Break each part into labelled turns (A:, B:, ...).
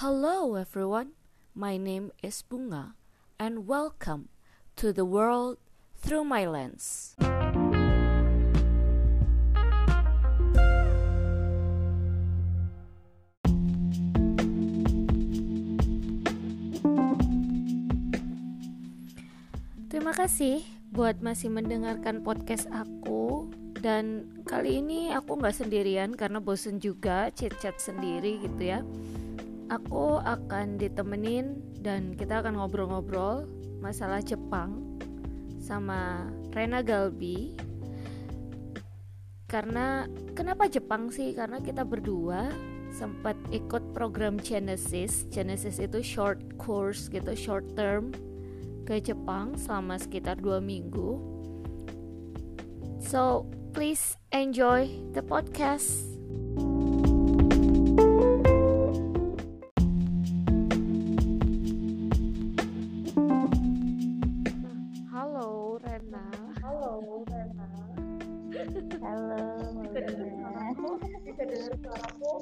A: Hello everyone, my name is Bunga and welcome to the world through my lens. Terima kasih buat masih mendengarkan podcast aku. Dan kali ini aku nggak sendirian karena bosen juga chat-chat sendiri gitu ya aku akan ditemenin dan kita akan ngobrol-ngobrol masalah Jepang sama Rena Galbi karena kenapa Jepang sih karena kita berdua sempat ikut program Genesis Genesis itu short course gitu short term ke Jepang selama sekitar dua minggu. So please enjoy the podcast. Halo,
B: Bisa dengar suaraku? Bisa dengar suaraku?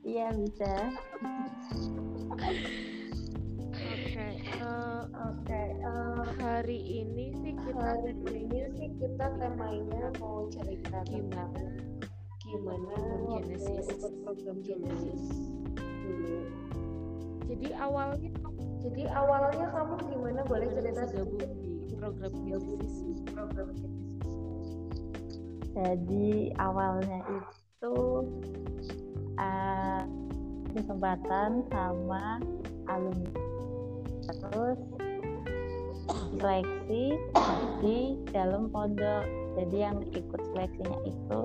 C: Iya bisa.
A: Oke, eh,
B: Oke, eh,
A: hari ini sih kita
B: hari ini sih kita temanya mau cerita tentang gimana waktu
A: Genesis.
B: program Genesis dulu.
A: jadi awalnya
B: Jadi awalnya kamu gimana? Boleh cerita
A: gabung
B: sedikit?
A: di program Genesis.
B: program Genesis.
C: Jadi awalnya itu uh, kesempatan sama alumni terus seleksi di dalam pondok. Jadi yang ikut seleksinya itu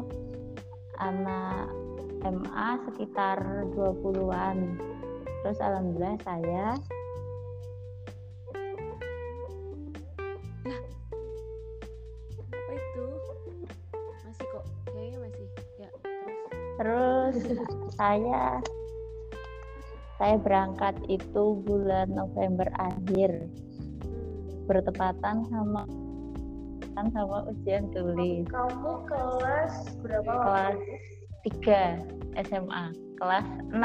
C: anak MA sekitar 20-an. Terus alhamdulillah saya saya saya berangkat itu bulan November akhir bertepatan sama kan sama ujian tulis
B: Kamu kelas berapa?
C: kelas 3 SMA kelas 6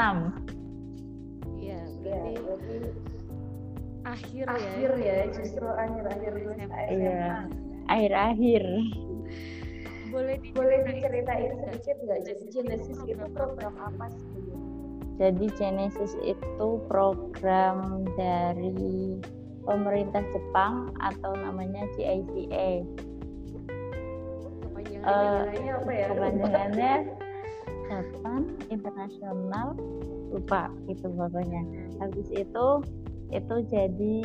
A: Iya,
B: Ya,
A: berarti
B: berarti
A: akhir,
B: akhir
A: ya.
B: ya, justru akhir-akhir
A: SMA.
C: Iya. akhir-akhir
A: Boleh
B: Boleh
A: diceritain
B: diceritain sedikit nggak? Jadi Genesis itu program apa sih?
C: jadi Genesis itu program dari pemerintah Jepang atau namanya GICA
A: kepanjangan
C: Eh,
B: Kepanjangannya apa ya?
C: kepanjangannya Japan Internasional lupa itu pokoknya habis itu itu jadi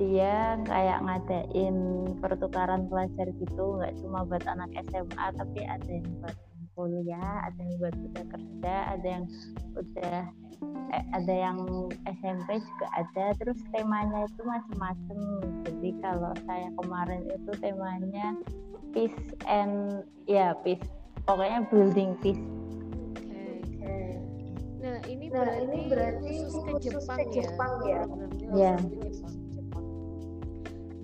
C: dia kayak ngadain pertukaran pelajar gitu nggak cuma buat anak SMA tapi ada yang buat kuliah ada yang buat udah kerja ada yang udah eh, ada yang SMP juga ada. Terus temanya itu macam-macam jadi kalau saya kemarin itu temanya peace and ya peace. Pokoknya building peace.
A: Oke. Nah, ini
B: Nah,
A: berarti,
B: ini berarti
A: khusus ke
B: khusus
A: Jepang,
B: ke Jepang ya?
A: Programnya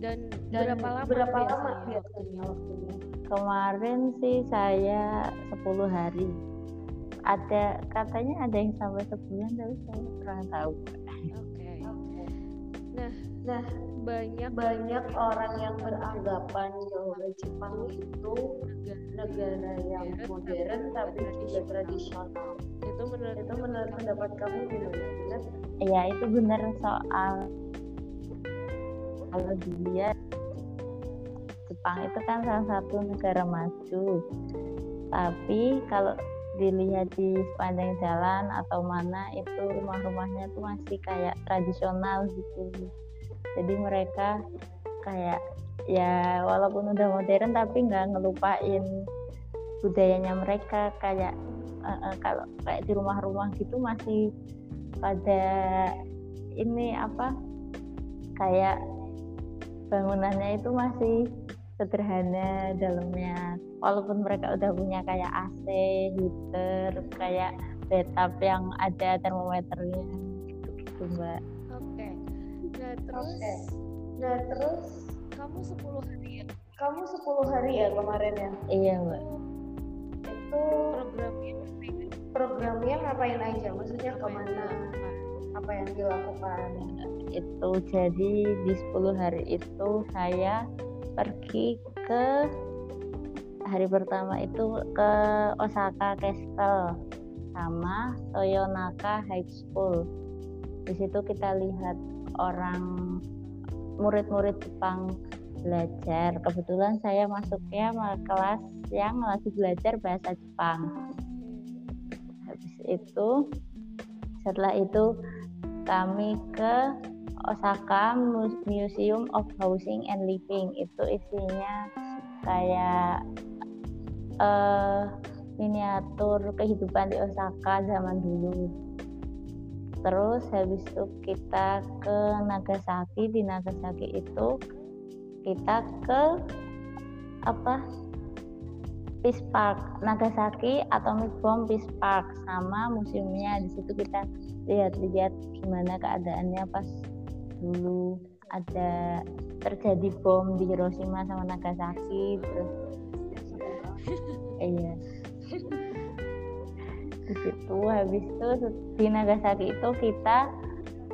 A: Dan,
B: Dan
A: berapa lama
B: berapa lama biasanya waktunya?
C: kemarin sih saya 10 hari ada katanya ada yang sampai sebulan tapi saya kurang tahu
A: Oke.
B: Oke.
A: Nah,
B: Nah,
A: banyak
B: banyak orang yang beranggapan bahwa Jepang itu negara yang modern tapi juga tradisional.
A: itu menurut
B: Itu menurut pendapat kamu gimana? Benar?
C: ya itu benar soal kalau dilihat Jepang itu kan salah satu negara maju. Tapi kalau dilihat di sepanjang jalan atau mana itu rumah-rumahnya tuh masih kayak tradisional gitu. Jadi mereka kayak ya walaupun udah modern tapi nggak ngelupain budayanya mereka. Kayak eh, eh, kalau kayak di rumah-rumah gitu masih pada ini apa kayak bangunannya itu masih sederhana dalamnya walaupun mereka udah punya kayak AC heater kayak bathtub yang ada termometernya gitu, gitu mbak
A: Oke. Nah, terus
B: Oke. Nah, terus
A: kamu 10 hari ya
B: kamu 10 hari ya kemarin ya?
C: iya mbak
B: Itu
A: programnya ngapain?
B: programnya ngapain aja? Maksudnya
A: Apa
B: ke
A: mana?
B: apa yang dilakukan
C: itu jadi di 10 hari itu saya pergi ke hari pertama itu ke Osaka Castle sama Toyonaka High School. Di situ kita lihat orang murid-murid Jepang belajar. Kebetulan saya masuknya kelas yang lagi belajar bahasa Jepang. Habis itu setelah itu kami ke Osaka Museum of Housing and Living. Itu isinya kayak uh, miniatur kehidupan di Osaka zaman dulu. Terus habis itu kita ke Nagasaki. Di Nagasaki itu kita ke apa? Peace Park Nagasaki Atomic Bomb Peace Park sama museumnya di situ kita lihat-lihat gimana keadaannya pas dulu. Ada terjadi bom di Hiroshima sama Nagasaki terus iya. Di situ habis itu di Nagasaki itu kita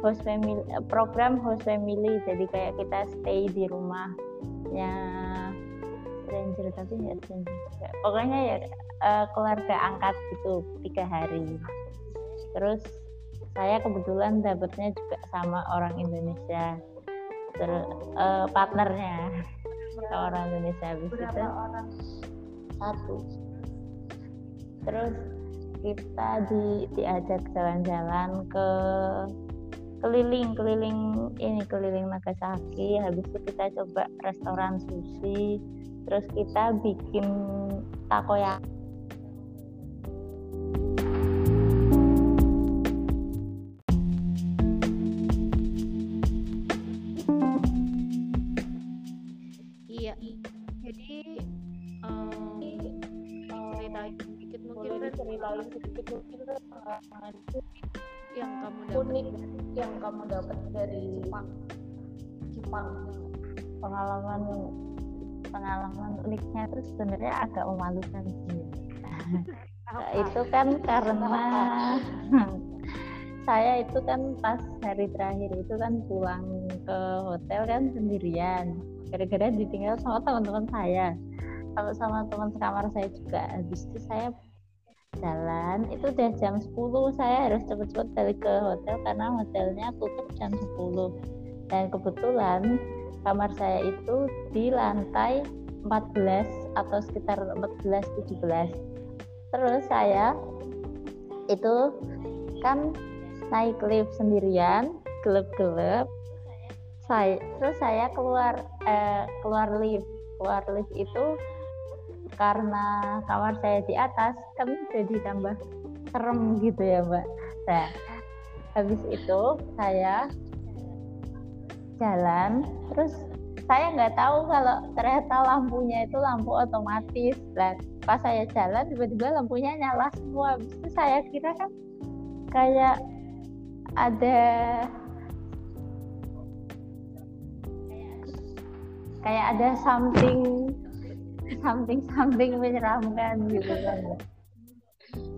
C: host family program host family. Jadi kayak kita stay di rumahnya stranger tapi nggak stranger pokoknya ya uh, keluarga angkat gitu tiga hari. Terus saya kebetulan dapetnya juga sama orang Indonesia. Terus uh, partnernya. Orang Indonesia habis itu. Orang? satu. Terus kita di diajak jalan-jalan ke keliling keliling ini keliling Nagasaki. Habis itu kita coba restoran sushi. Terus kita bikin takoyaki
B: yang kamu dapat unik yang kamu dapat dari Jepang. Jepang.
C: Pengalaman pengalaman uniknya itu sebenarnya agak memalukan sih. Itu kan karena saya itu kan pas hari terakhir itu kan pulang ke hotel kan sendirian. Gara-gara ditinggal sama teman-teman saya. Kalau sama teman sekamar saya juga. Habis itu saya jalan itu udah jam 10 saya harus cepet-cepet balik ke hotel karena hotelnya tutup jam 10 dan kebetulan kamar saya itu di lantai 14 atau sekitar 14 17 terus saya itu kan naik lift sendirian gelap-gelap. Saya terus saya keluar eh, keluar lift. Keluar lift itu karena kamar saya di atas kan jadi tambah serem gitu ya mbak. Nah habis itu saya jalan terus saya nggak tahu kalau ternyata lampunya itu lampu otomatis. Dan pas saya jalan tiba-tiba lampunya nyala semua. Habis itu saya kira kan kayak ada kayak ada something samping-samping menyeramkan gitu kan.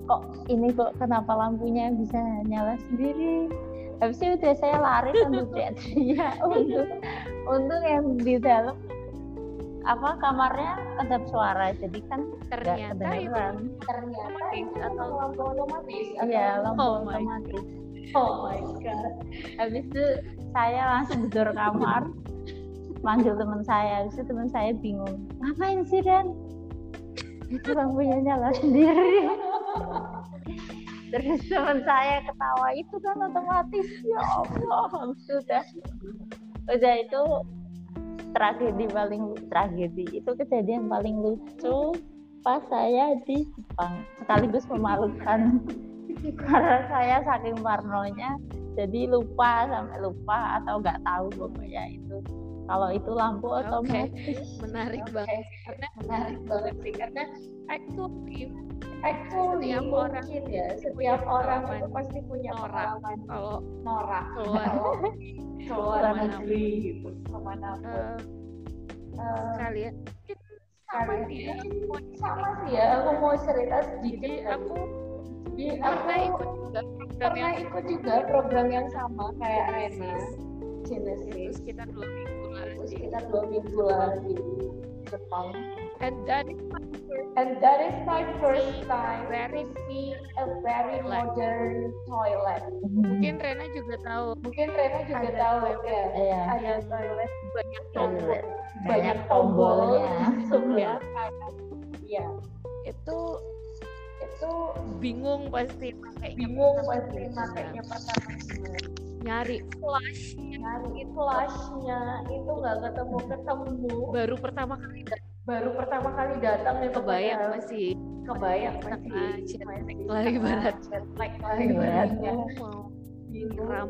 C: Kok ini kok kenapa lampunya bisa nyala sendiri? Habis itu udah saya lari sambil teriak-teriak untuk untuk yang di dalam apa kamarnya kedap suara. Jadi kan
A: ternyata itu
B: ternyata itu atau lampu otomatis.
C: Iya lampu oh otomatis.
B: Oh my god.
C: Habis itu saya langsung tidur kamar manggil teman saya. Itu teman saya bingung ngapain sih Dan itu lampunya nyala sendiri. Terus teman saya ketawa itu kan otomatis. Ya Allah sudah udah itu tragedi paling tragedi. Itu kejadian paling lucu pas saya di Jepang sekaligus memalukan. Karena saya saking parnonya jadi lupa sampai lupa atau nggak tahu pokoknya itu kalau itu lampu otomatis. okay.
A: menarik okay. banget
B: karena menarik banget sih karena actually actually setiap orang ya setiap orang itu pasti punya pengalaman
A: kalau
B: norak.
A: keluar
B: keluar negeri. gitu ke mana pun. Uh,
A: kalian
B: sama sih ya. sama sih ya aku mau cerita sedikit
A: jadi aku
B: jadi
A: aku
B: pernah ikut juga program yang sama kayak Rena
A: Genesis itu
B: Genesis
A: sekitar dua minggu lah
B: itu
A: di
B: sekitar dua minggu lah di Jepang.
A: And that is my first
B: and that is my first time
A: Very-
B: to see a very
A: Toilet.
B: modern toilet.
A: Mungkin Rena juga tahu.
B: Mungkin Rena juga
A: Ada
B: tahu
A: toilet.
B: ya
C: Iya.
B: ada toilet.
A: Banyak
B: tombol. banyak
C: Banyak
B: tombol.
C: tombolnya.
B: sebelah kanan. Iya.
A: Itu
B: itu
A: bingung pasti pakainya
B: bingung pasti
A: gimana.
B: makainya pertama gimana.
A: nyari flash
B: nyari flashnya itu nggak ketemu ketemu
A: baru pertama kali
B: baru pertama kali datang itu
A: kebayang
B: padahal
A: masih
B: kebayang masih
A: jet lag
B: masih
A: lah ibarat.
B: jet lag lah
C: Ibarat.
B: ibaratnya
A: mau
B: bingung
A: nyiram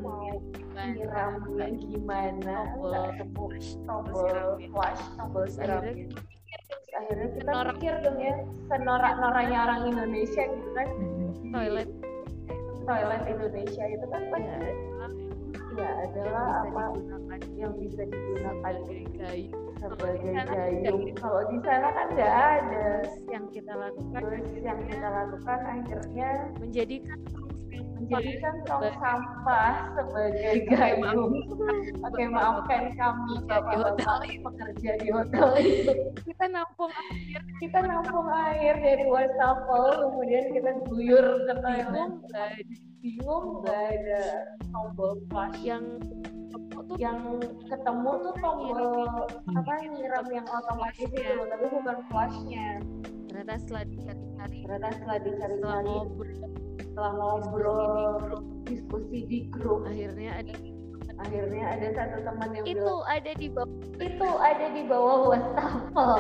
A: gimana
B: nyiramnya gimana
A: tombol
B: nggak ketemu tombol
A: siramnya.
B: flash tombol siramnya
A: akhirnya
B: kita
A: Senorak.
B: pikir dong ya senorak-noraknya orang Indonesia gitu kan.
A: Toilet.
B: Toilet Indonesia itu kan pasti
A: ya
B: adalah
A: bisa
B: apa
A: digunakan.
B: yang bisa digunakan
A: sebagai
B: sebagai
A: Kalau di sana
B: gayung. kalau di sana kan nggak ada.
A: Yang kita lakukan.
B: Terus yang kita lakukan akhirnya
A: menjadikan
B: menjadikan tong sampah sebagai gayung oke maafkan kami bapak-bapak pekerja di hotel itu
A: kita nampung air.
B: Kita nampung air dari wastafel kemudian kita guyur ke toilet.
A: Bingung nggak ada.
B: Tombol flush
A: yang ketemu tuh
B: yang ketemu tuh tombol apa nyiram yang otomatis itu tapi bukan flushnya
A: ternyata setelah dicari-cari.
B: Ternyata setelah dicari-cari setelah ngobrol diskusi di grup.
A: Akhirnya ada
B: akhirnya ada satu teman yang
A: itu
B: bilang
A: ada di bawah
B: itu ada di bawah wastafel.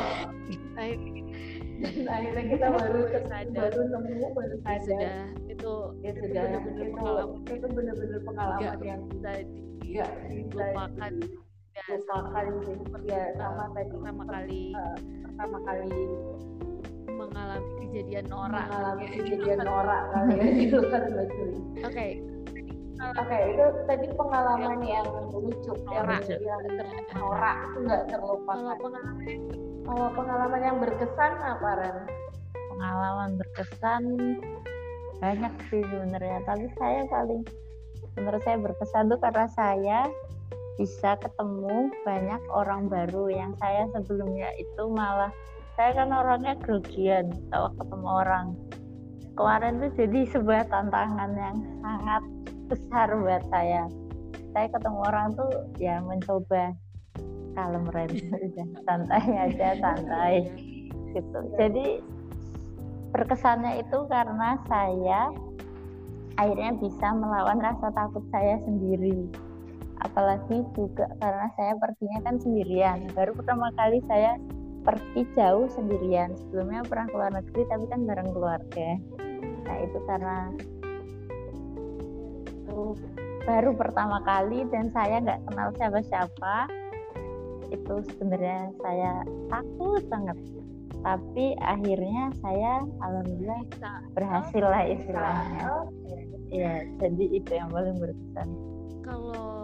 B: Dan akhirnya kita baru
A: Sadar.
B: baru nemu baru sadar.
A: sudah. Itu
B: ya
A: itu
B: sudah.
A: benar-benar
B: itu
A: pengalaman.
B: itu benar-benar pengalaman yang
A: bisa dilupakan. ya,
B: dilupakan sih. ya sama tadi.
A: pertama kali.
B: eh, pertama kali
A: mengalami kejadian norak
B: mengalami
A: Ya.
B: kejadian norak kali ya di luar negeri
A: oke
B: Oke, itu tadi pengalaman yang lucu, yang,
A: Norak.
B: yang norak itu nggak
A: kalau
B: terlupakan.
A: pengalaman
B: Kalau pengalaman yang berkesan apa Ren?
C: pengalaman berkesan banyak sih sebenarnya tapi saya paling menurut saya berkesan tuh karena saya bisa ketemu banyak orang baru yang saya sebelumnya itu malah saya kan orangnya grogian kalau ketemu orang. Kemarin tuh jadi sebuah tantangan yang sangat besar buat saya. Saya ketemu orang tuh ya mencoba kalem Ren santai aja santai gitu. Jadi berkesannya itu karena saya akhirnya bisa melawan rasa takut saya sendiri. Apalagi juga karena saya perginya kan sendirian. Baru pertama kali saya pergi jauh sendirian. Sebelumnya pernah keluar negeri tapi kan bareng keluarga. Nah itu karena itu baru pertama kali dan saya nggak kenal siapa-siapa. Itu sebenarnya saya takut banget. Tapi akhirnya saya alhamdulillah berhasil lah istilahnya. Ya jadi itu yang paling berkesan.
A: Kalau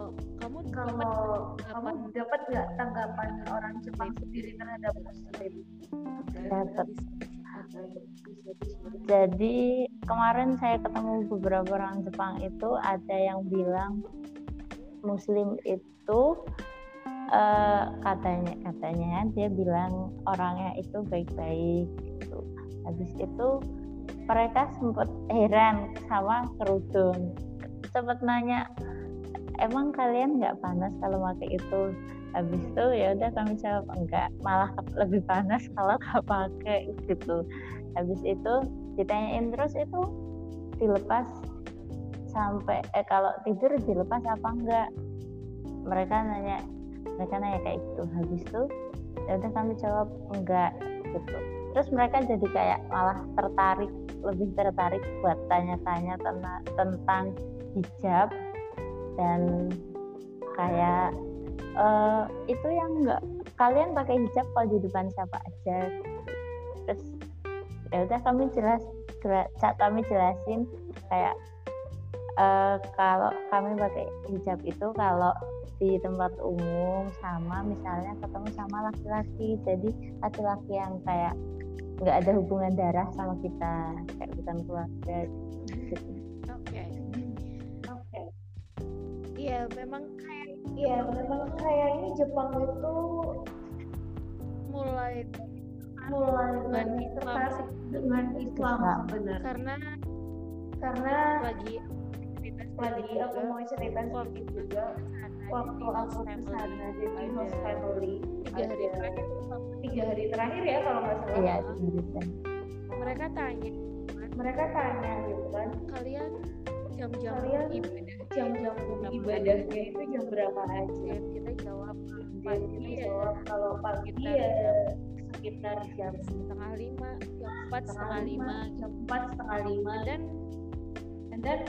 B: Kalau
A: dapat
B: kamu dapat nggak tanggapan orang Jepang sendiri terhadap Muslim?
C: Dapat. Jadi kemarin saya ketemu beberapa orang Jepang itu ada yang bilang Muslim itu eh, katanya katanya dia bilang orangnya itu baik-baik gitu. habis itu mereka sempat heran sama kerudung sempat nanya emang kalian nggak panas kalau pakai itu? Habis itu ya udah kami jawab enggak malah lebih panas kalau nggak pakai gitu. Habis itu ditanyain terus itu dilepas sampai eh kalau tidur dilepas apa enggak? Mereka nanya mereka nanya kayak gitu. Habis itu ya udah kami jawab enggak gitu. Terus mereka jadi kayak malah tertarik lebih tertarik buat tanya-tanya tentang tentang hijab dan kayak eh, itu yang enggak kalian pakai hijab kalau di depan siapa aja. Terus ya udah kami jelas jela- kami jelasin kayak eh, kalau kami pakai hijab itu kalau di tempat umum sama misalnya ketemu sama laki-laki. Jadi laki-laki yang kayak nggak ada hubungan darah sama kita kayak bukan keluarga. gitu
A: memang kayak
B: Iya, memang kayaknya Jepang itu
A: mulai
B: mulai
A: Dan
B: tertarik dengan Islam
C: Islam.
B: sebenarnya.
A: karena
B: Karena
A: lagi
B: lagi aku mau cerita sedikit juga. waktu aku ke sana jadi host family.
A: tiga hari terakhir
B: tiga hari terakhir ya kalau nggak salah.
C: Iya,
A: mereka tanya
B: mereka tanya gitu kan.
A: kalian jam-jam
B: Kalian
A: ibadah.
B: jam-jam ibadahnya itu jam berapa aja?
A: Dan kita jawab
B: dan
A: pagi
B: kita
A: ya.
B: jawab kalau pagi
A: Sekitar
B: ya sekitar jam
A: setengah lima jam empat setengah lima
B: jam empat setengah lima.
A: Dan
B: and then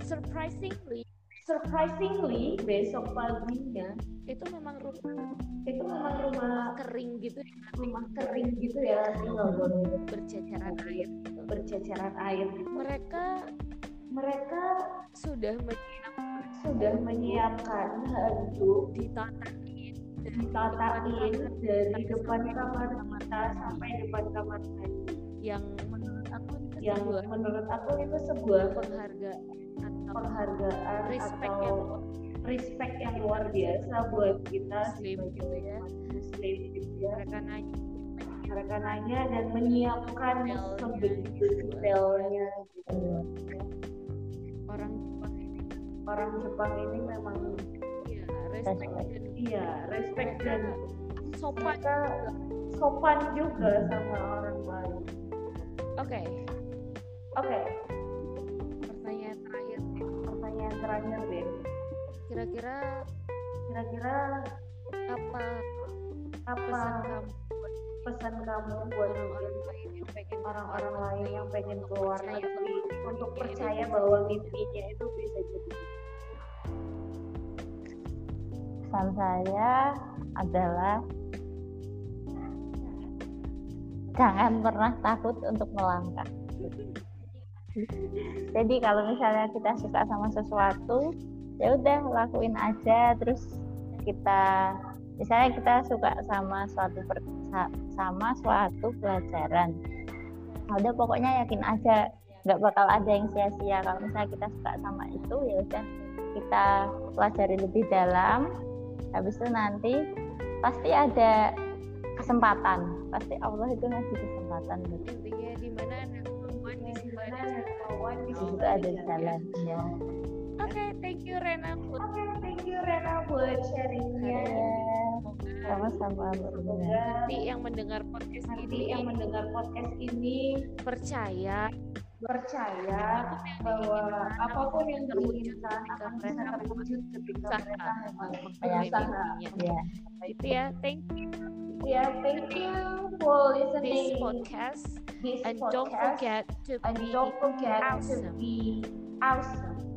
A: surprisingly
B: surprisingly besok paginya
A: itu memang rumah
B: itu memang rumah
A: kering gitu ya,
B: rumah kering gitu ya tinggal
A: berceceran air gitu.
B: berceceran air
A: mereka
B: mereka
A: sudah menyiap
B: sudah menyiapkan handuk
A: ditatain dan
B: ditatain dari depan kamar kita sampai depan kamar mandi
A: yang menurut aku itu
B: yang
A: sebuah
B: menurut aku itu sebuah
A: penghargaan atau
B: penghargaan
A: respect
B: atau
A: yang
B: respect yang luar biasa buat kita
A: Muslim
B: sebagai
A: gitu ya.
B: muslim gitu ya.
A: Mereka nanya
B: mereka nanya dan menyiapkan sebegitu detailnya gitu
A: orang Jepang ini.
B: Orang Jepang ini memang
A: ya respect dan
B: iya respect dan
A: sopan
B: mereka sopan juga sama orang lain
A: oke.
B: Oke.
A: Pertanyaan terakhir.
B: Pertanyaan terakhir deh
A: kira-kira
B: kira-kira
A: apa
B: apa
A: pesan kamu
B: pesan kamu buat
A: orang-orang lain yang pengen
B: orang-orang lain yang pengen keluar negeri. untuk
A: mimpinya
B: percaya
A: itu
B: bahwa mimpinya itu bisa jadi.
C: Pesan saya adalah jangan pernah takut untuk melangkah. Jadi kalau misalnya kita suka sama sesuatu, ya udah lakuin aja. Terus kita, misalnya kita suka sama suatu per- sama suatu pelajaran, Ya udah pokoknya yakin aja, nggak bakal ada yang sia-sia. Kalau misalnya kita suka sama itu, ya udah kita pelajari lebih dalam. Habis itu nanti pasti ada kesempatan. Pasti Allah itu ngasih kesempatan gitu.
A: intinya di mana ada kemauan di situ ada
B: ada kemauan di situ
C: ada jalan. Ya.
A: oke thank you Rena
B: Oke, thank you Rena buat sharingnya.
A: semoga
C: Sama-sama.
B: Semoga
A: nanti yang mendengar podcast
B: nanti
A: ini
B: yang mendengar podcast ini
A: percaya
B: percaya bahwa apa pun yang diinginkan akan bisa terwujud ketika mereka memang.
C: Ya.
A: itu ya thank you
B: Ya, thank you for
A: this
B: listening
A: podcast
B: this
A: and don't
B: podcast.
A: forget to
B: and
A: be
B: don't forget to
A: awesome.
B: be awesome.